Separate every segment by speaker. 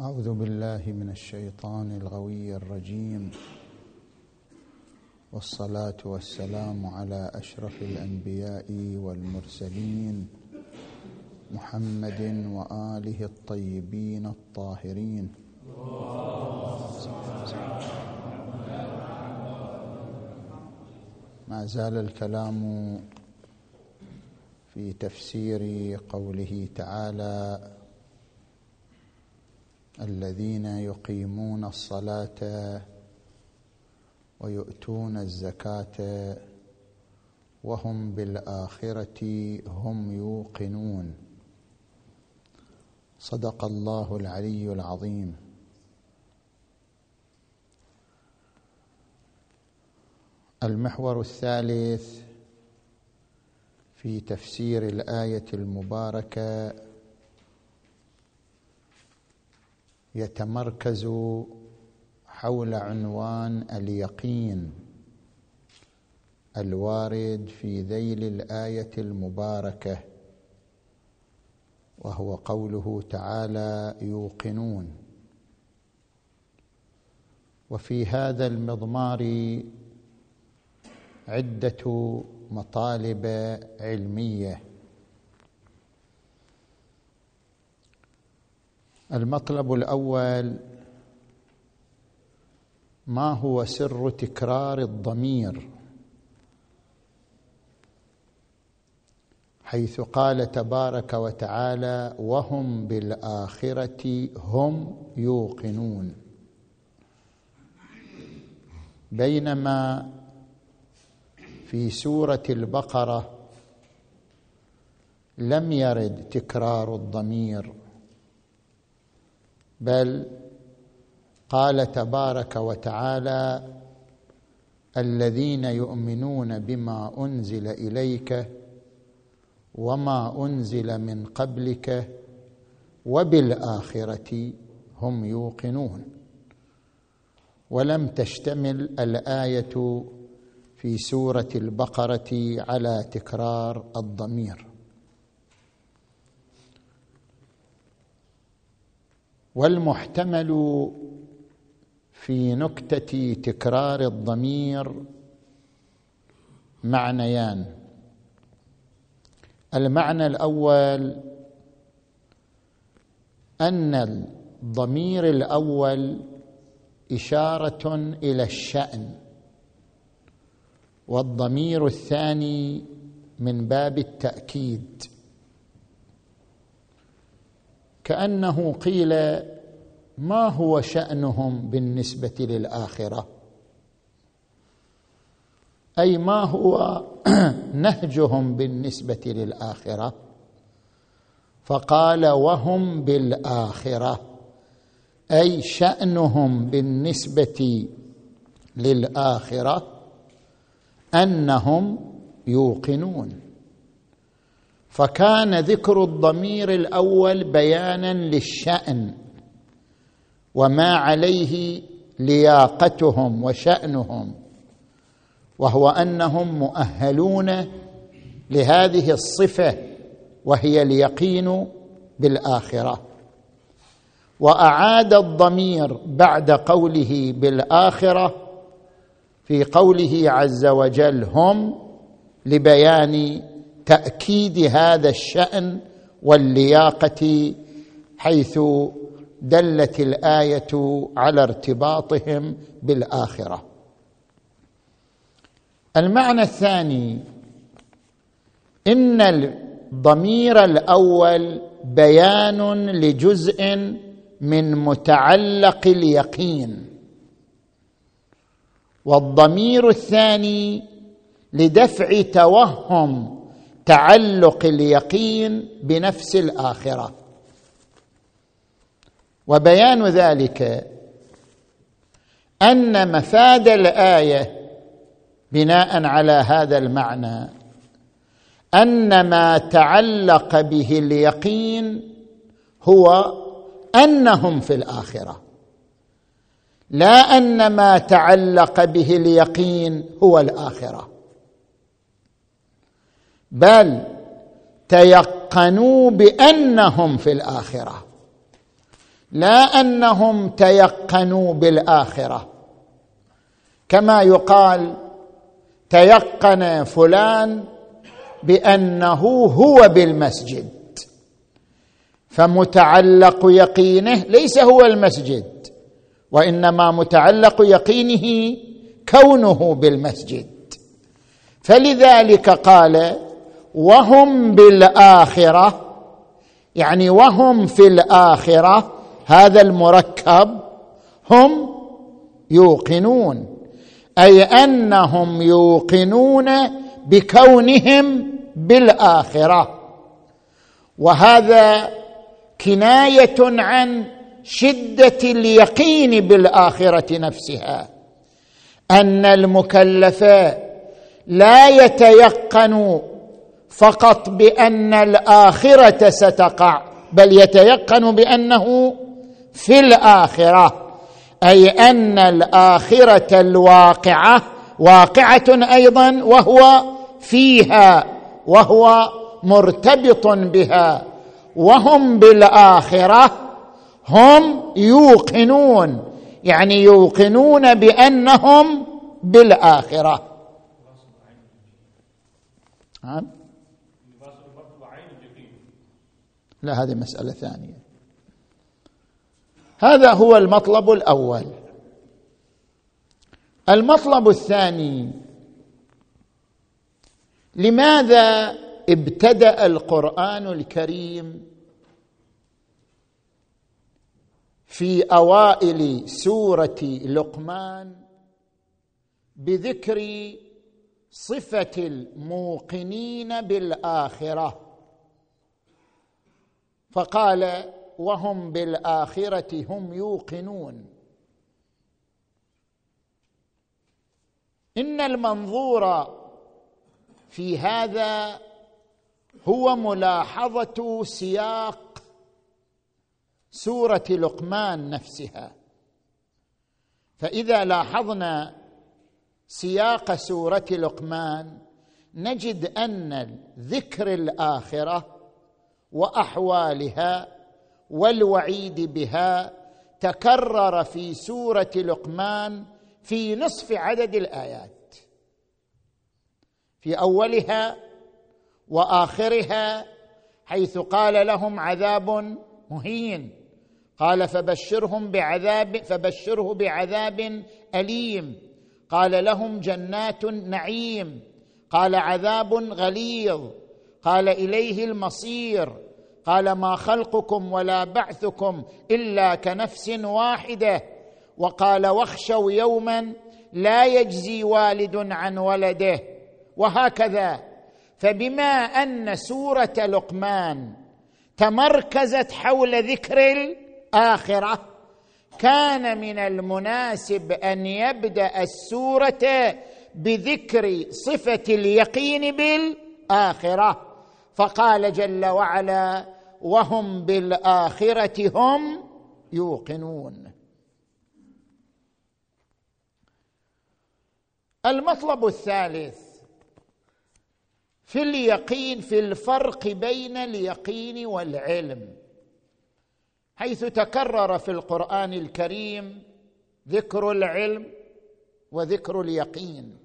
Speaker 1: أعوذ بالله من الشيطان الغوي الرجيم. والصلاة والسلام على أشرف الأنبياء والمرسلين محمد وآله الطيبين الطاهرين. ما زال الكلام في تفسير قوله تعالى الذين يقيمون الصلاة ويؤتون الزكاة وهم بالآخرة هم يوقنون. صدق الله العلي العظيم. المحور الثالث في تفسير الآية المباركة يتمركز حول عنوان اليقين الوارد في ذيل الآية المباركة وهو قوله تعالى يوقنون وفي هذا المضمار عدة مطالب علمية. المطلب الأول ما هو سر تكرار الضمير؟ حيث قال تبارك وتعالى وهم بالآخرة هم يوقنون بينما في سورة البقرة لم يرد تكرار الضمير. بل قال تبارك وتعالى الذين يؤمنون بما أنزل إليك وما أنزل من قبلك وبالآخرة هم يوقنون. ولم تشتمل الآية في سورة البقرة على تكرار الضمير. والمحتمل في نكتة تكرار الضمير معنيان. المعنى الأول أن الضمير الأول إشارة إلى الشأن والضمير الثاني من باب التأكيد. كأنه قيل ما هو شأنهم بالنسبة للآخرة؟ أي ما هو نهجهم بالنسبة للآخرة؟ فقال وهم بالآخرة أي شأنهم بالنسبة للآخرة أنهم يوقنون. فكان ذكر الضمير الأول بيانا للشأن وما عليه لياقتهم وشأنهم وهو أنهم مؤهلون لهذه الصفة وهي اليقين بالآخرة. وأعاد الضمير بعد قوله بالآخرة في قوله عز وجل هم لبيان تأكيد هذا الشأن واللياقة حيث دلت الآية على ارتباطهم بالآخرة. المعنى الثاني إن الضمير الأول بيان لجزء من متعلق اليقين والضمير الثاني لدفع توهم تعلق اليقين بنفس الآخرة. وبيان ذلك أن مفاد الآية بناء على هذا المعنى أن ما تعلق به اليقين هو أنهم في الآخرة. لا أن ما تعلق به اليقين هو الآخرة. بل تيقنوا بأنهم في الآخرة. لا أنهم تيقنوا بالآخرة. كما يقال تيقن فلان بأنه هو بالمسجد فمتعلق يقينه ليس هو المسجد وإنما متعلق يقينه كونه بالمسجد. فلذلك قال وهم بالآخرة يعني وهم في الآخرة هذا المركب هم يوقنون أي أنهم يوقنون بكونهم بالآخرة. وهذا كناية عن شدة اليقين بالآخرة نفسها أن المكلف لا يتيقن فقط بأن الآخرة ستقع بل يتيقن بأنه في الآخرة أي أن الآخرة الواقعة واقعة أيضا وهو فيها وهو مرتبط بها وهم بالآخرة هم يوقنون يعني يوقنون بأنهم بالآخرة. نعم لا هذه مسألة ثانية. هذا هو المطلب الأول. المطلب الثاني لماذا ابتدأ القرآن الكريم في أوائل سورة لقمان بذكر صفة الموقنين بالآخرة؟ فقال وهم بالآخرة هم يوقنون. إن المنظور في هذا هو ملاحظة سياق سورة لقمان نفسها. فإذا لاحظنا سياق سورة لقمان نجد أن ذكر الآخرة وأحوالها والوعيد بها تكرر في سورة لقمان في نصف عدد الآيات. في أولها وآخرها حيث قال لهم عذاب مهين. قال فبشرهم بعذاب فبشره بعذاب أليم. قال لهم جنات نعيم. قال عذاب غليظ. قال إليه المصير. قال ما خلقكم ولا بعثكم إلا كنفس واحدة. وقال واخشوا يوما لا يجزي والد عن ولده. وهكذا. فبما أن سورة لقمان تمركزت حول ذكر الآخرة كان من المناسب أن يبدأ السورة بذكر صفة اليقين بالآخرة. فقال جل وعلا وهم بالآخرة هم يوقنون. المطلب الثالث في اليقين في الفرق بين اليقين والعلم. حيث تكرر في القرآن الكريم ذكر العلم وذكر اليقين.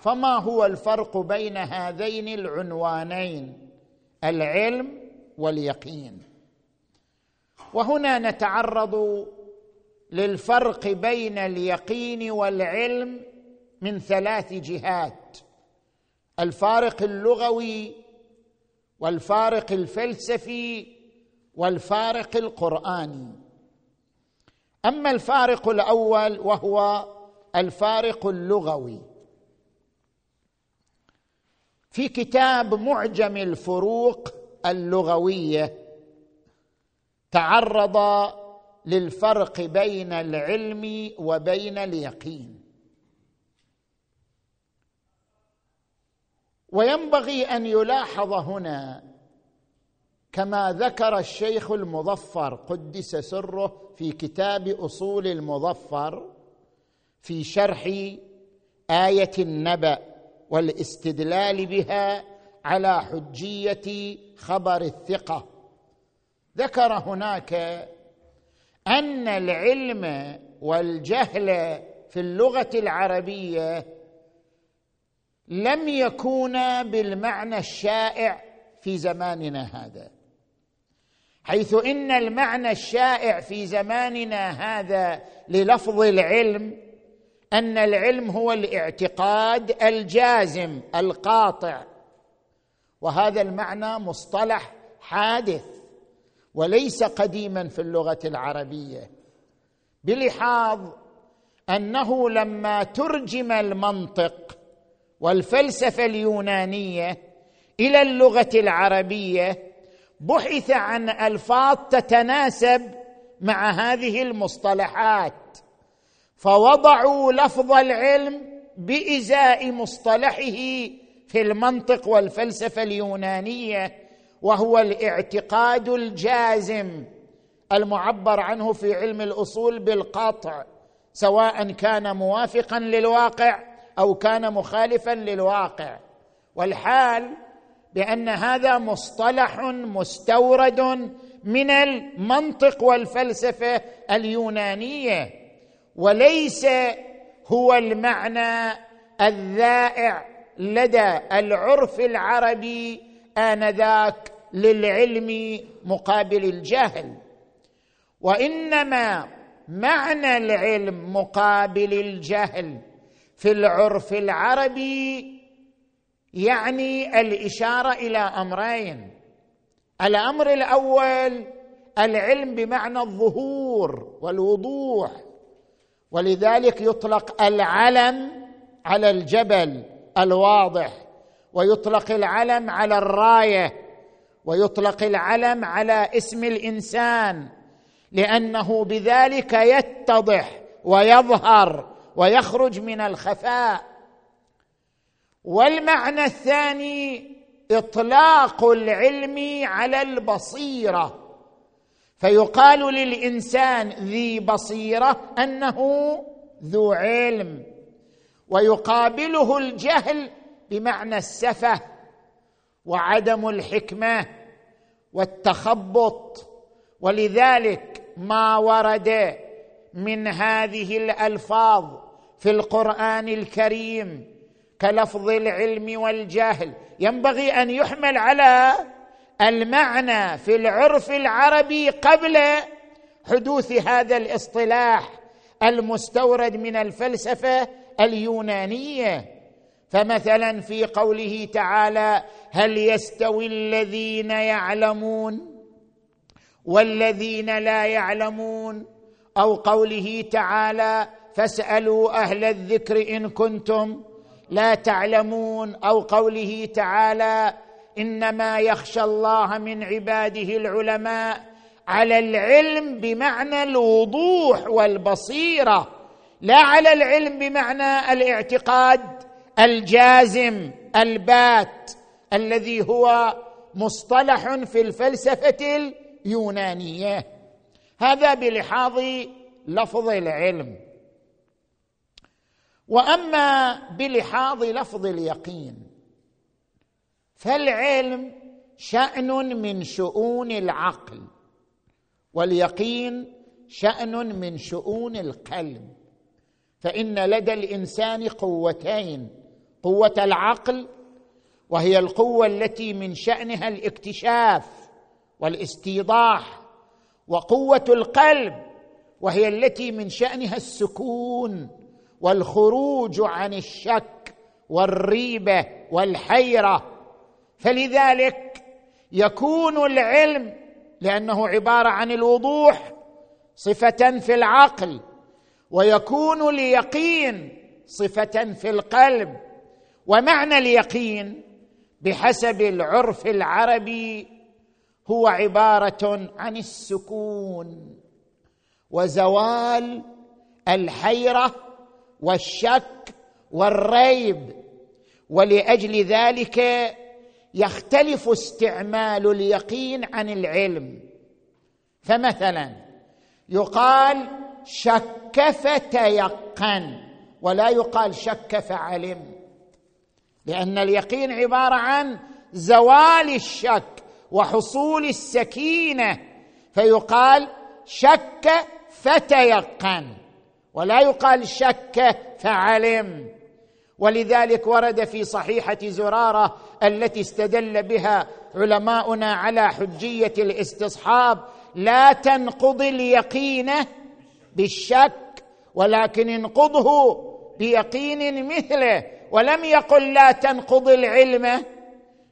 Speaker 1: فما هو الفرق بين هذين العنوانين؟ العلم واليقين. وهنا نتعرض للفرق بين اليقين والعلم من ثلاث جهات. الفارق اللغوي والفارق الفلسفي والفارق القرآني. أما الفارق الأول وهو الفارق اللغوي. في كتاب معجم الفروق اللغوية تعرض للفرق بين العلم وبين اليقين. وينبغي أن يلاحظ هنا كما ذكر الشيخ المظفر قدس سره في كتاب أصول المظفر في شرح آية النبأ. والاستدلال بها على حجية خبر الثقة. ذكر هناك أن العلم والجهل في اللغة العربية لم يكونا بالمعنى الشائع في زماننا هذا حيث إن المعنى الشائع في زماننا هذا للفظ العلم أن العلم هو الاعتقاد الجازم القاطع. وهذا المعنى مصطلح حادث وليس قديما في اللغة العربية. بلحاظ أنه لما ترجم المنطق والفلسفة اليونانية إلى اللغة العربية بحث عن ألفاظ تتناسب مع هذه المصطلحات. فوضعوا لفظ العلم بإزاء مصطلحه في المنطق والفلسفة اليونانية وهو الاعتقاد الجازم المعبر عنه في علم الأصول بالقطع سواء كان موافقا للواقع أو كان مخالفا للواقع. والحال بأن هذا مصطلح مستورد من المنطق والفلسفة اليونانية. وليس هو المعنى الذائع لدى العرف العربي آنذاك للعلم مقابل الجهل. وإنما معنى العلم مقابل الجهل في العرف العربي يعني الإشارة إلى أمرين. الأمر الأول العلم بمعنى الظهور والوضوح. ولذلك يطلق العلم على الجبل الواضح ويطلق العلم على الراية ويطلق العلم على اسم الإنسان لأنه بذلك يتضح ويظهر ويخرج من الخفاء. والمعنى الثاني إطلاق العلم على البصيرة. فيقال للإنسان ذي بصيرة أنه ذو علم ويقابله الجهل بمعنى السفة وعدم الحكمة والتخبط ولذلك ما ورد من هذه الألفاظ في القرآن الكريم كلفظ العلم والجهل. ينبغي أن يحمل على المعنى في العرف العربي قبل حدوث هذا الاصطلاح المستورد من الفلسفة اليونانية. فمثلا في قوله تعالى هل يستوي الذين يعلمون والذين لا يعلمون؟ أو قوله تعالى فاسألوا أهل الذكر إن كنتم لا تعلمون. أو قوله تعالى إنما يخشى الله من عباده العلماء على العلم بمعنى الوضوح والبصيرة لا على العلم بمعنى الاعتقاد الجازم البات الذي هو مصطلح في الفلسفة اليونانية. هذا بلحاظ لفظ العلم. وأما بلحاظ لفظ اليقين فالعلم شأن من شؤون العقل واليقين شأن من شؤون القلب. فإن لدى الإنسان قوتين قوة العقل وهي القوة التي من شأنها الاكتشاف والاستيضاح وقوة القلب وهي التي من شأنها السكون والخروج عن الشك والريبة والحيرة فلذلك يكون العلم لأنه عبارة عن الوضوح صفة في العقل ويكون اليقين صفة في القلب. ومعنى اليقين بحسب العرف العربي هو عبارة عن السكون وزوال الحيرة والشك والريب. ولأجل ذلك يختلف استعمال اليقين عن العلم. فمثلا يقال شك فتيقن ولا يقال شك فعلم لأن اليقين عبارة عن زوال الشك وحصول السكينة فيقال شك فتيقن ولا يقال شك فعلم ولذلك ورد في صحيحة زرارة التي استدل بها علماؤنا على حجية الاستصحاب لا تنقض اليقين بالشك ولكن انقضه بيقين مثله. ولم يقل لا تنقض العلم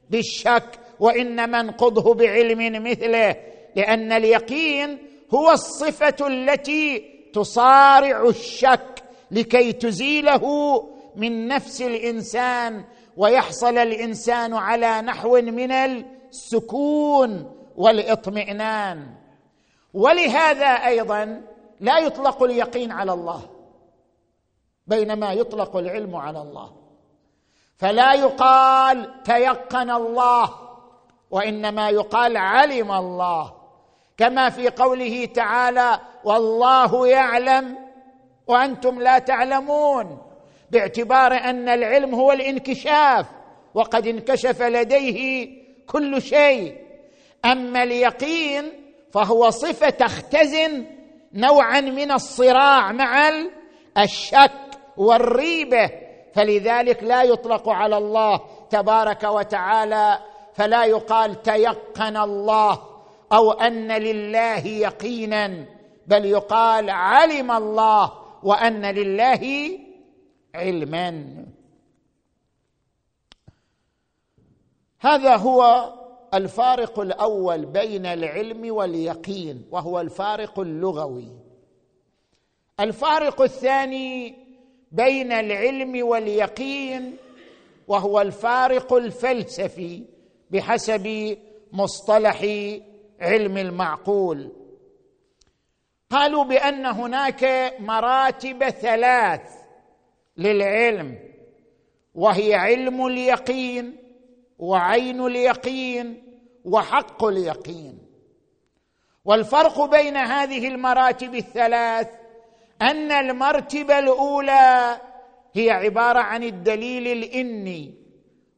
Speaker 1: بالشك وإنما انقضه بعلم مثله لأن اليقين هو الصفة التي تصارع الشك لكي تزيله من نفس الإنسان ويحصل الإنسان على نحو من السكون والإطمئنان. ولهذا أيضا لا يطلق اليقين على الله بينما يطلق العلم على الله. فلا يقال تيقن الله وإنما يقال علم الله. كما في قوله تعالى والله يعلم وأنتم لا تعلمون باعتبار أن العلم هو الانكشاف وقد انكشف لديه كل شيء. أما اليقين فهو صفة تختزن نوعا من الصراع مع الشك والريبة. فلذلك لا يطلق على الله تبارك وتعالى فلا يقال تيقن الله أو أن لله يقينا بل يقال علم الله وأن لله علما. هذا هو الفارق الأول بين العلم واليقين وهو الفارق اللغوي. الفارق الثاني بين العلم واليقين وهو الفارق الفلسفي بحسب مصطلح علم المعقول. قالوا بأن هناك مراتب ثلاث. للعلم وهي علم اليقين وعين اليقين وحق اليقين. والفرق بين هذه المراتب الثلاث أن المرتبه الأولى هي عبارة عن الدليل الإني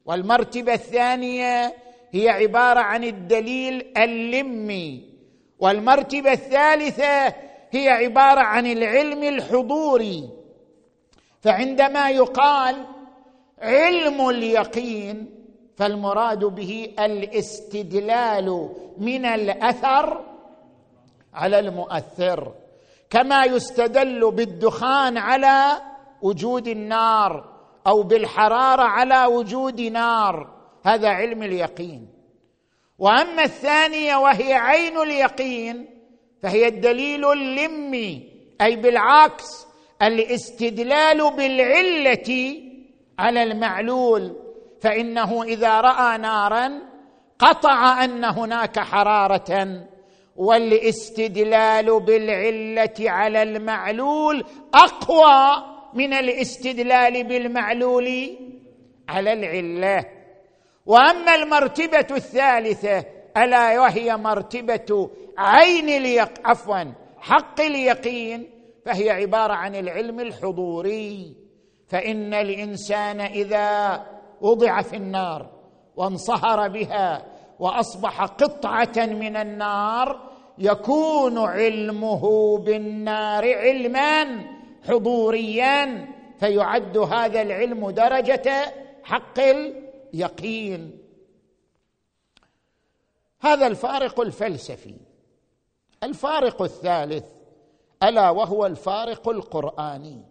Speaker 1: والمرتبه الثانية هي عبارة عن الدليل اللمي والمرتبه الثالثة هي عبارة عن العلم الحضوري. فعندما يقال علم اليقين فالمراد به الاستدلال من الأثر على المؤثر كما يستدل بالدخان على وجود النار أو بالحرارة على وجود نار. هذا علم اليقين. وأما الثانية وهي عين اليقين فهي الدليل اللمي أي بالعكس الاستدلال بالعلة على المعلول فإنه إذا رأى نارا قطع أن هناك حرارة. والاستدلال بالعلة على المعلول أقوى من الاستدلال بالمعلول على العلة. وأما المرتبة الثالثة ألا وهي مرتبة عين اليق عفوا حق اليقين فهي عبارة عن العلم الحضوري. فإن الإنسان إذا وضع في النار وانصهر بها وأصبح قطعة من النار يكون علمه بالنار علما حضوريا فيعد هذا العلم درجة حق اليقين. هذا الفارق الفلسفي. الفارق الثالث ألا وهو الفارق القرآني.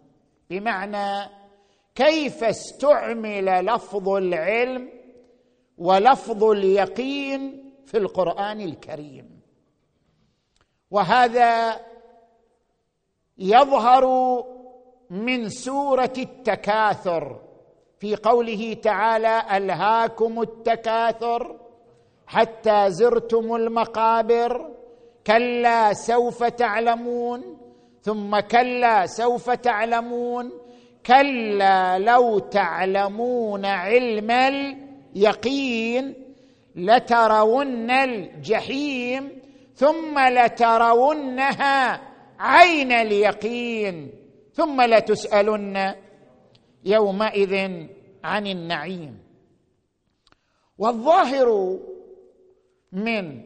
Speaker 1: بمعنى كيف استعمل لفظ العلم ولفظ اليقين في القرآن الكريم. وهذا يظهر من سورة التكاثر. في قوله تعالى ألهاكم التكاثر حتى زرتم المقابر كلا سوف تعلمون. ثم كلا سوف تعلمون كلا لو تعلمون علم اليقين لترون الجحيم ثم لترونها عين اليقين ثم لتسألن يومئذ عن النعيم. والظاهر من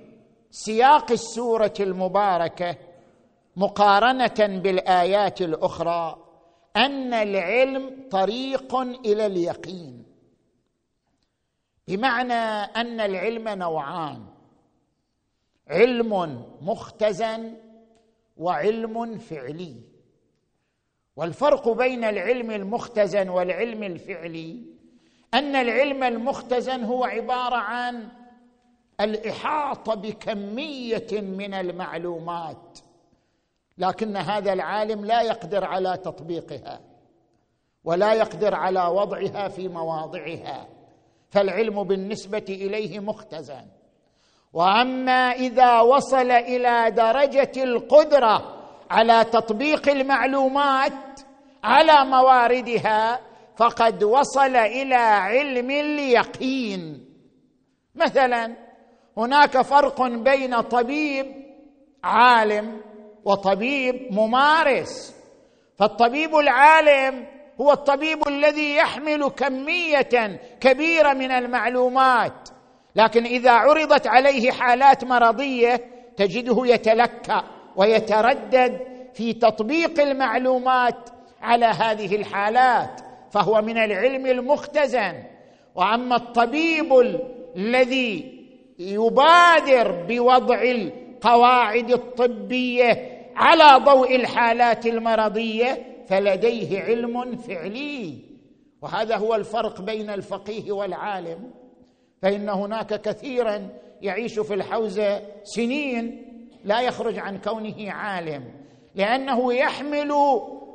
Speaker 1: سياق السورة المباركة مقارنة بالآيات الأخرى أن العلم طريق إلى اليقين. بمعنى أن العلم نوعان علم مختزن وعلم فعلي. والفرق بين العلم المختزن والعلم الفعلي أن العلم المختزن هو عبارة عن الإحاطة بكمية من المعلومات. لكن هذا العالم لا يقدر على تطبيقها ولا يقدر على وضعها في مواضعها فالعلم بالنسبة إليه مختزن. وأما إذا وصل إلى درجة القدرة على تطبيق المعلومات على مواردها فقد وصل إلى علم اليقين. مثلا هناك فرق بين طبيب عالم وطبيب ممارس. فالطبيب العالم هو الطبيب الذي يحمل كمية كبيرة من المعلومات. لكن إذا عرضت عليه حالات مرضية تجده يتلكأ ويتردد في تطبيق المعلومات على هذه الحالات فهو من العلم المختزن. وأما الطبيب الذي يبادر بوضع القواعد الطبية على ضوء الحالات المرضية فلديه علم فعلي. وهذا هو الفرق بين الفقيه والعالم. فإن هناك كثيرا يعيش في الحوزة سنين لا يخرج عن كونه عالم لأنه يحمل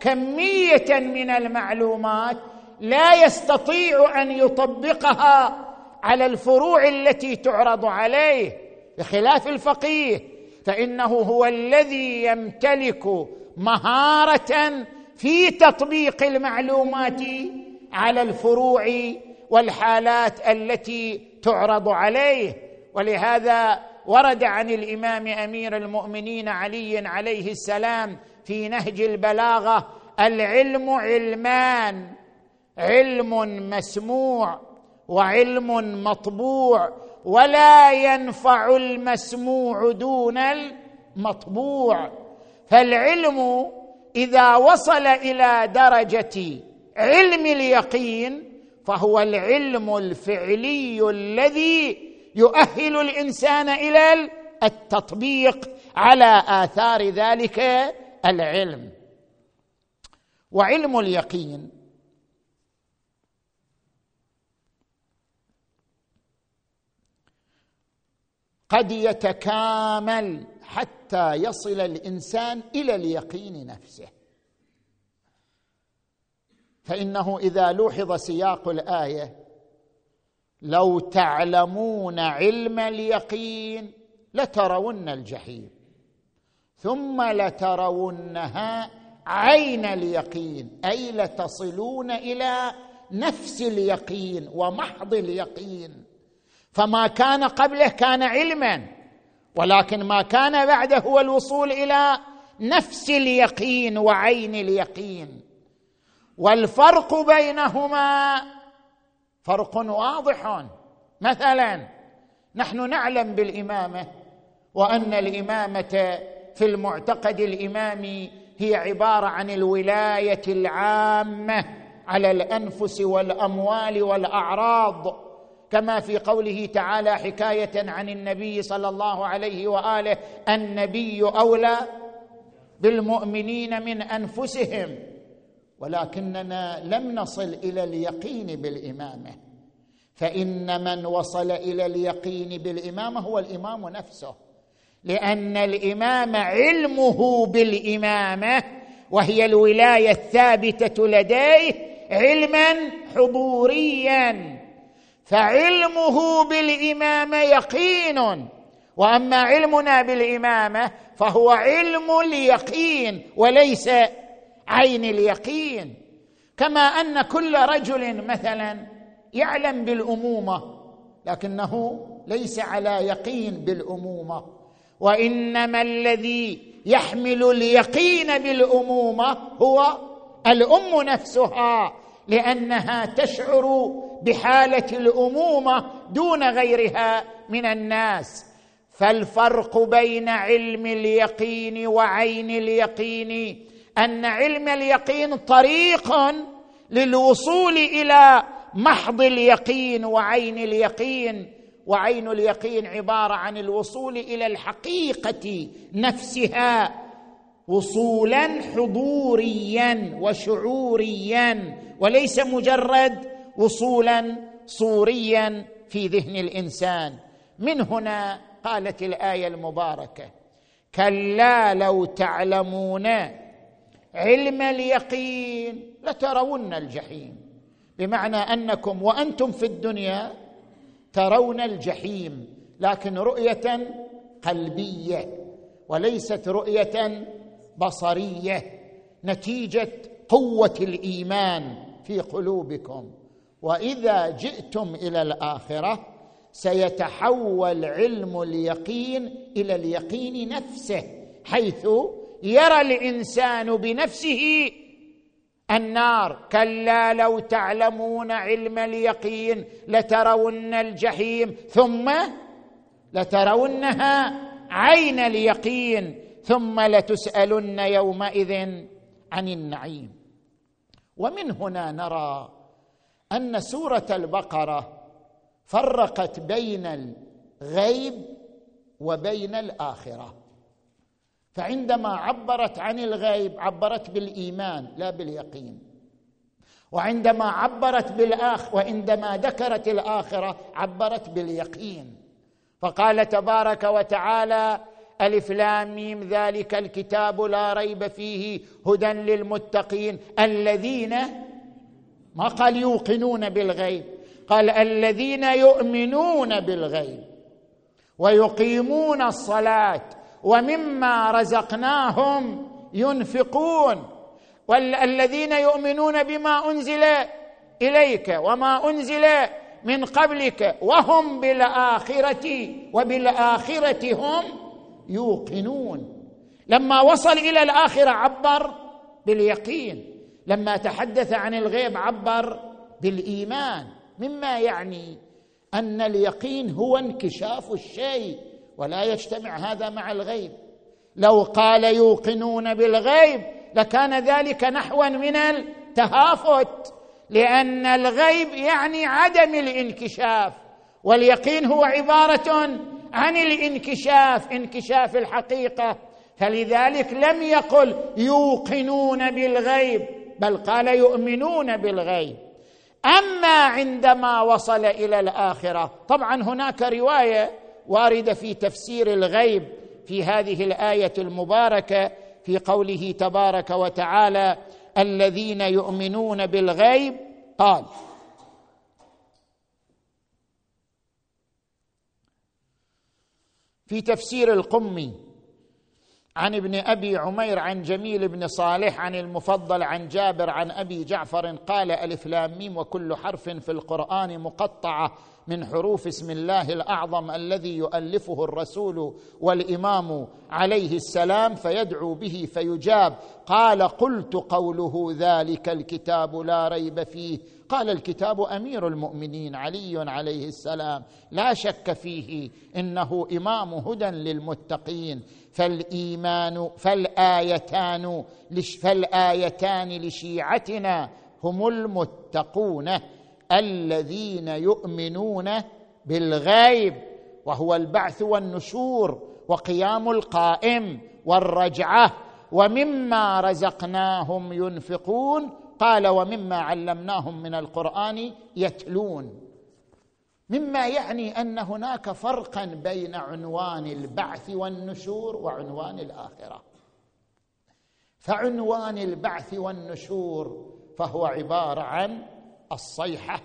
Speaker 1: كمية من المعلومات لا يستطيع أن يطبقها على الفروع التي تعرض عليه بخلاف الفقيه فإنه هو الذي يمتلك مهارة في تطبيق المعلومات على الفروع والحالات التي تعرض عليه. ولهذا ورد عن الإمام أمير المؤمنين علي عليه السلام في نهج البلاغة العلم علمان علم مسموع وعلم مطبوع ولا ينفع المسموع دون المطبوع. فالعلم إذا وصل إلى درجة علم اليقين فهو العلم الفعلي الذي يؤهل الإنسان إلى التطبيق على آثار ذلك العلم. وعلم اليقين قد يتكامل حتى يصل الإنسان إلى اليقين نفسه. فإنه إذا لوحظ سياق الآية لو تعلمون علم اليقين لترون الجحيم ثم لترونها عين اليقين أي لتصلون إلى نفس اليقين ومحض اليقين. فما كان قبله كان علما ولكن ما كان بعده هو الوصول إلى نفس اليقين وعين اليقين. والفرق بينهما فرق واضح. مثلا نحن نعلم بالإمامة وأن الإمامة في المعتقد الإمامي هي عبارة عن الولاية العامة على الأنفس والأموال والأعراض. كما في قوله تعالى حكاية عن النبي صلى الله عليه وآله النبي أولى بالمؤمنين من أنفسهم ولكننا لم نصل إلى اليقين بالإمامة. فإن من وصل إلى اليقين بالإمامة هو الإمام نفسه لأن الإمام علمه بالإمامة وهي الولاية الثابتة لديه علما حضوريا. فعلمه بالإمامة يقين. وأما علمنا بالإمامة فهو علم اليقين وليس عين اليقين. كما أن كل رجل مثلا يعلم بالأمومة لكنه ليس على يقين بالأمومة. وإنما الذي يحمل اليقين بالأمومة هو الأم نفسها. لأنها تشعر بحالة الأمومة دون غيرها من الناس. فالفرق بين علم اليقين وعين اليقين أن علم اليقين طريق للوصول إلى محض اليقين وعين اليقين. وعين اليقين عبارة عن الوصول إلى الحقيقة نفسها. وصولا حضوريا وشعوريا وليس مجرد وصولا صوريا في ذهن الإنسان. من هنا قالت الآية المباركة كلا لو تعلمون علم اليقين لترون الجحيم. بمعنى أنكم وأنتم في الدنيا ترون الجحيم لكن رؤية قلبية وليست رؤية بصرية نتيجة قوة الإيمان في قلوبكم. وإذا جئتم إلى الآخرة سيتحول علم اليقين إلى اليقين نفسه حيث يرى الإنسان بنفسه النار. كلا لو تعلمون علم اليقين لترون الجحيم ثم لترونها عين اليقين. ثم لتسألن يومئذ عن النعيم. ومن هنا نرى أن سورة البقرة فرقت بين الغيب وبين الآخرة. فعندما عبرت عن الغيب عبرت بالإيمان لا باليقين. وعندما عبرت بالاخ وعندما ذكرت الآخرة عبرت باليقين. فقال تبارك وتعالى ألف لام ميم ذلك الكتاب لا ريب فيه هدى للمتقين. الذين ما قال يوقنون بالغيب قال الذين يؤمنون بالغيب ويقيمون الصلاة ومما رزقناهم ينفقون. والذين يؤمنون بما أنزل إليك وما أنزل من قبلك وهم بالآخرة وبالآخرة هم يوقنون. لما وصل إلى الآخرة عبر باليقين. لما تحدث عن الغيب عبر بالإيمان. مما يعني أن اليقين هو انكشاف الشيء ولا يجتمع هذا مع الغيب. لو قال يوقنون بالغيب لكان ذلك نحوا من التهافت. لأن الغيب يعني عدم الانكشاف. واليقين هو عبارة عن الانكشاف انكشاف الحقيقة. فلذلك لم يقل يوقنون بالغيب بل قال يؤمنون بالغيب. أما عندما وصل إلى الآخرة طبعا هناك رواية واردة في تفسير الغيب في هذه الآية المباركة في قوله تبارك وتعالى الذين يؤمنون بالغيب قال في تفسير القمي عن ابن أبي عمير عن جميل بن صالح عن المفضل عن جابر عن أبي جعفر قال ألف لام ميم وكل حرف في القرآن مقطعة من حروف اسم الله الأعظم الذي يؤلفه الرسول والإمام عليه السلام فيدعو به فيجاب قال قلت قوله ذلك الكتاب لا ريب فيه قال الكتاب أمير المؤمنين علي عليه السلام لا شك فيه إنه إمام هدى للمتقين فالإيمان فالآيتان فالآيتان لشيعتنا هم المتقون الذين يؤمنون بالغيب وهو البعث والنشور وقيام القائم والرجعة ومما رزقناهم ينفقون قال ومما علمناهم من القرآن يتلون مما يعني أن هناك فرقا بين عنوان البعث والنشور وعنوان الآخرة فعنوان البعث والنشور فهو عبارة عن الصيحة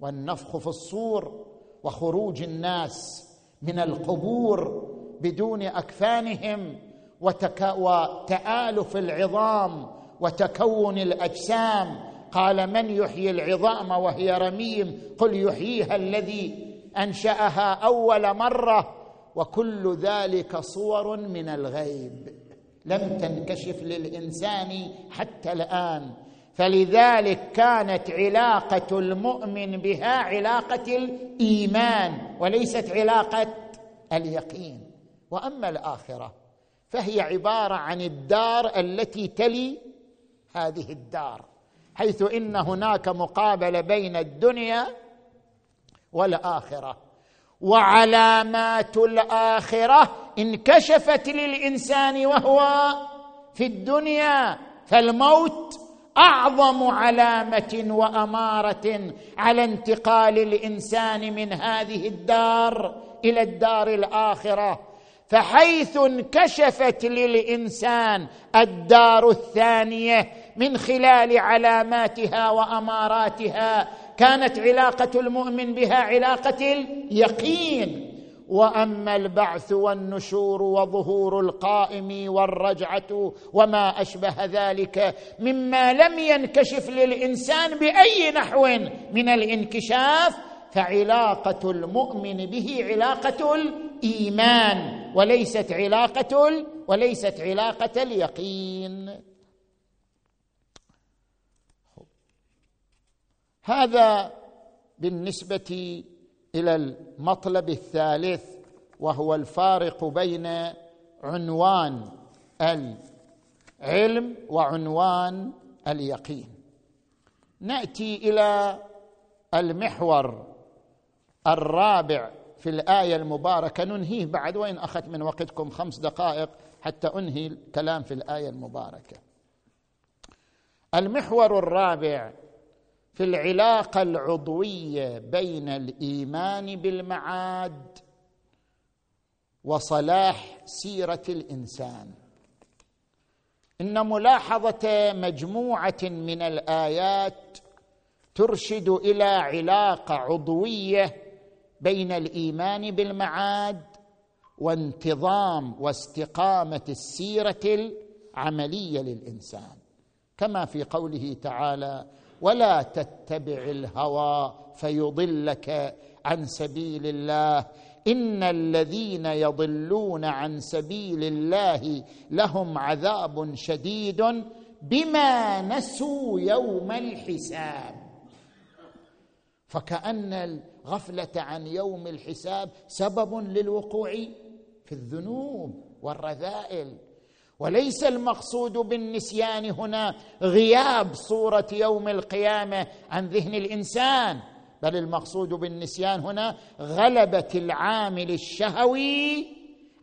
Speaker 1: والنفخ في الصور وخروج الناس من القبور بدون أكفانهم. وتآلف العظام وتكون الأجسام. قال من يحيي العظام وهي رميم؟ قل يحييها الذي أنشأها أول مرة. وكل ذلك صور من الغيب. لم تنكشف للإنسان حتى الآن. فلذلك كانت علاقة المؤمن بها علاقة الإيمان وليست علاقة اليقين. وأما الآخرة فهي عبارة عن الدار التي تلي هذه الدار حيث إن هناك مقابله بين الدنيا والآخرة. وعلامات الآخرة انكشفت للإنسان وهو في الدنيا فالموت أعظم علامة وأمارة على انتقال الإنسان من هذه الدار إلى الدار الآخرة. فحيث انكشفت للإنسان الدار الثانية من خلال علاماتها وأماراتها كانت علاقة المؤمن بها علاقة اليقين. وأما البعث والنشور وظهور القائم والرجعة وما أشبه ذلك مما لم ينكشف للإنسان بأي نحو من الانكشاف فعلاقة المؤمن به علاقة الإيمان وليست علاقة وليست علاقة اليقين. هذا بالنسبة إلى المطلب الثالث وهو الفارق بين عنوان العلم وعنوان اليقين. نأتي إلى المحور الرابع في الآية المباركة. ننهيه بعد وإن أخذت من وقتكم خمس دقائق حتى أنهي الكلام في الآية المباركة. المحور الرابع في العلاقة العضوية بين الإيمان بالمعاد وصلاح سيرة الإنسان. إن ملاحظة مجموعة من الآيات ترشد إلى علاقة عضوية بين الإيمان بالمعاد وانتظام واستقامة السيرة العملية للإنسان. كما في قوله تعالى ولا تتبع الهوى فيضلك عن سبيل الله. إن الذين يضلون عن سبيل الله لهم عذاب شديد بما نسوا يوم الحساب. فكأن الغفلة عن يوم الحساب سبب للوقوع في الذنوب والرذائل. وليس المقصود بالنسيان هنا غياب صورة يوم القيامة عن ذهن الإنسان بل المقصود بالنسيان هنا غلبة العامل الشهوي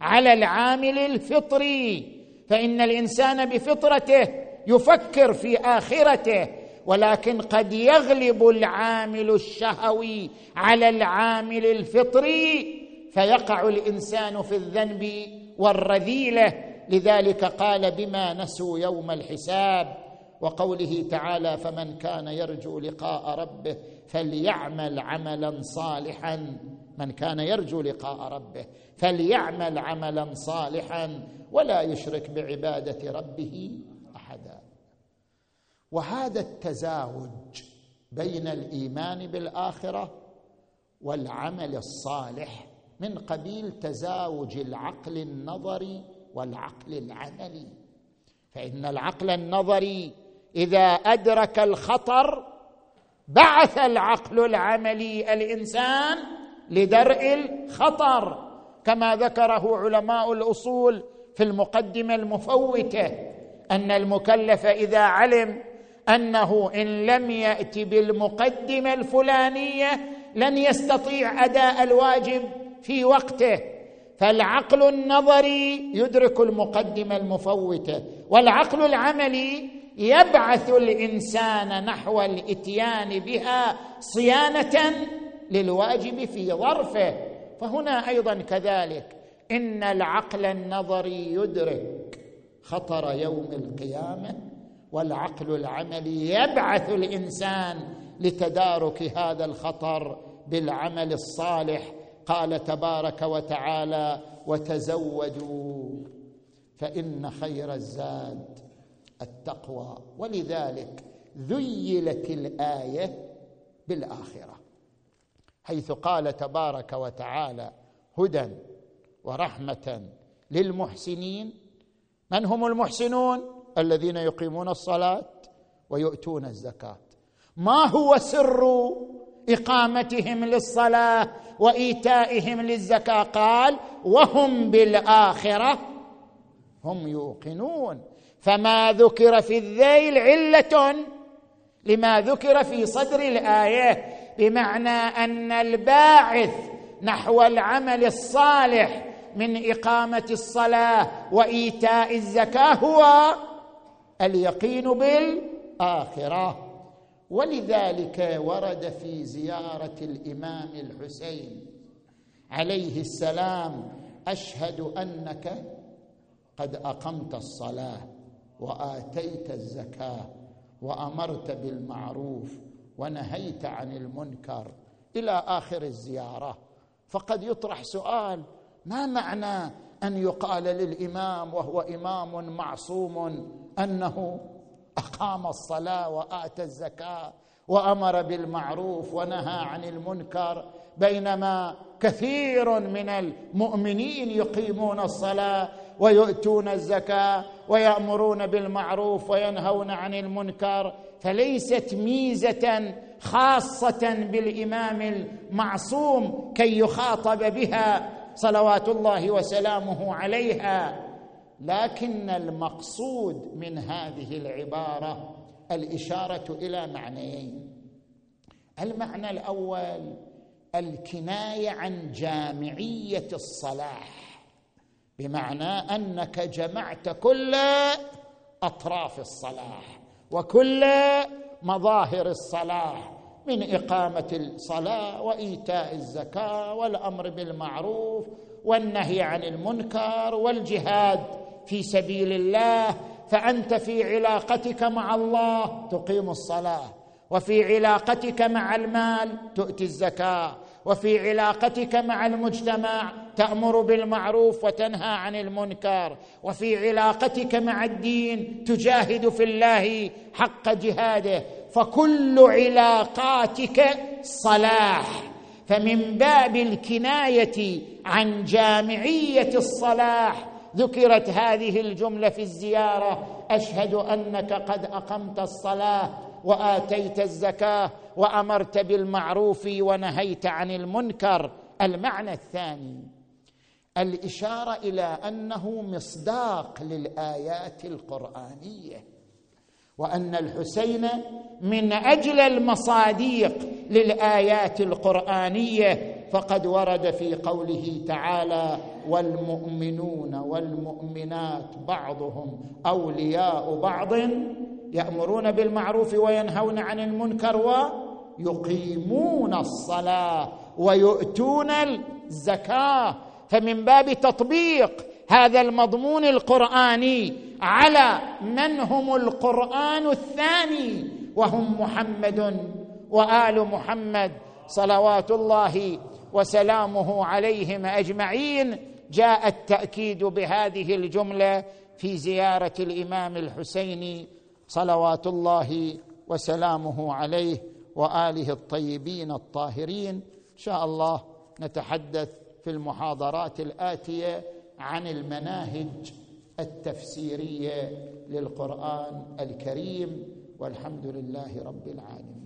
Speaker 1: على العامل الفطري. فإن الإنسان بفطرته يفكر في آخرته ولكن قد يغلب العامل الشهوي على العامل الفطري فيقع الإنسان في الذنب والرذيلة. لذلك قال بما نسوا يوم الحساب وقوله تعالى فمن كان يرجو لقاء ربه فليعمل عملا صالحا. من كان يرجو لقاء ربه فليعمل عملا صالحا ولا يشرك بعبادة ربه أحدا. وهذا التزاوج بين الإيمان بالآخرة والعمل الصالح من قبيل تزاوج العقل النظري والعقل العملي. فإن العقل النظري إذا أدرك الخطر بعث العقل العملي الإنسان لدرء الخطر كما ذكره علماء الأصول في المقدمة المفوتة أن المكلف إذا علم أنه إن لم يأت بالمقدمة الفلانية لن يستطيع أداء الواجب في وقته. فالعقل النظري يدرك المقدمه المفوته والعقل العملي يبعث الإنسان نحو الإتيان بها صيانة للواجب في ظرفه. فهنا أيضا كذلك إن العقل النظري يدرك خطر يوم القيامة والعقل العملي يبعث الإنسان لتدارك هذا الخطر بالعمل الصالح قال تبارك وتعالى وتزودوا فإن خير الزاد التقوى. ولذلك ذيلت الآية بالآخرة حيث قال تبارك وتعالى هدى ورحمة للمحسنين. من هم المحسنون؟ الذين يقيمون الصلاة ويؤتون الزكاة. ما هو سر إقامتهم للصلاة وإيتائهم للزكاة. قال وهم بالآخرة هم يوقنون. فما ذكر في الذيل علة لما ذكر في صدر الآية بمعنى أن الباعث نحو العمل الصالح من إقامة الصلاة وإيتاء الزكاة هو اليقين بالآخرة. ولذلك ورد في زيارة الإمام الحسين عليه السلام أشهد أنك قد أقمت الصلاة وآتيت الزكاة وأمرت بالمعروف ونهيت عن المنكر إلى آخر الزيارة. فقد يطرح سؤال ما معنى أن يقال للإمام وهو إمام معصوم أنه أقام الصلاة وآتى الزكاة وأمر بالمعروف ونهى عن المنكر. بينما كثير من المؤمنين يقيمون الصلاة ويؤتون الزكاة ويأمرون بالمعروف وينهون عن المنكر. فليست ميزة خاصة بالإمام المعصوم كي يخاطب بها صلوات الله وسلامه عليها. لكن المقصود من هذه العبارة الإشارة إلى معنيين. المعنى الأول الكناية عن جامعية الصلاح بمعنى أنك جمعت كل أطراف الصلاح وكل مظاهر الصلاح من إقامة الصلاة وإيتاء الزكاة والأمر بالمعروف والنهي عن المنكر والجهاد. في سبيل الله فأنت في علاقتك مع الله تقيم الصلاة وفي علاقتك مع المال تؤتي الزكاة وفي علاقتك مع المجتمع تأمر بالمعروف وتنهى عن المنكر وفي علاقتك مع الدين تجاهد في الله حق جهاده فكل علاقاتك صلاح. فمن باب الكناية عن جامعية الصلاح ذكرت هذه الجملة في الزيارة. أشهد أنك قد أقمت الصلاة وآتيت الزكاة وأمرت بالمعروف ونهيت عن المنكر. المعنى الثاني الإشارة إلى أنه مصداق للآيات القرآنية وأن الحسين من أجل المصاديق للآيات القرآنية فقد ورد في قوله تعالى والمؤمنون والمؤمنات بعضهم أولياء بعض يأمرون بالمعروف وينهون عن المنكر ويقيمون الصلاة ويؤتون الزكاة. فمن باب تطبيق هذا المضمون القرآني على من هم القرآن الثاني وهم محمد وآل محمد صلوات الله وسلامه عليهم أجمعين جاء التأكيد بهذه الجملة في زيارة الإمام الحسين صلوات الله وسلامه عليه وآله الطيبين الطاهرين. إن شاء الله نتحدث في المحاضرات الآتية عن المناهج التفسيرية للقرآن الكريم والحمد لله رب العالمين.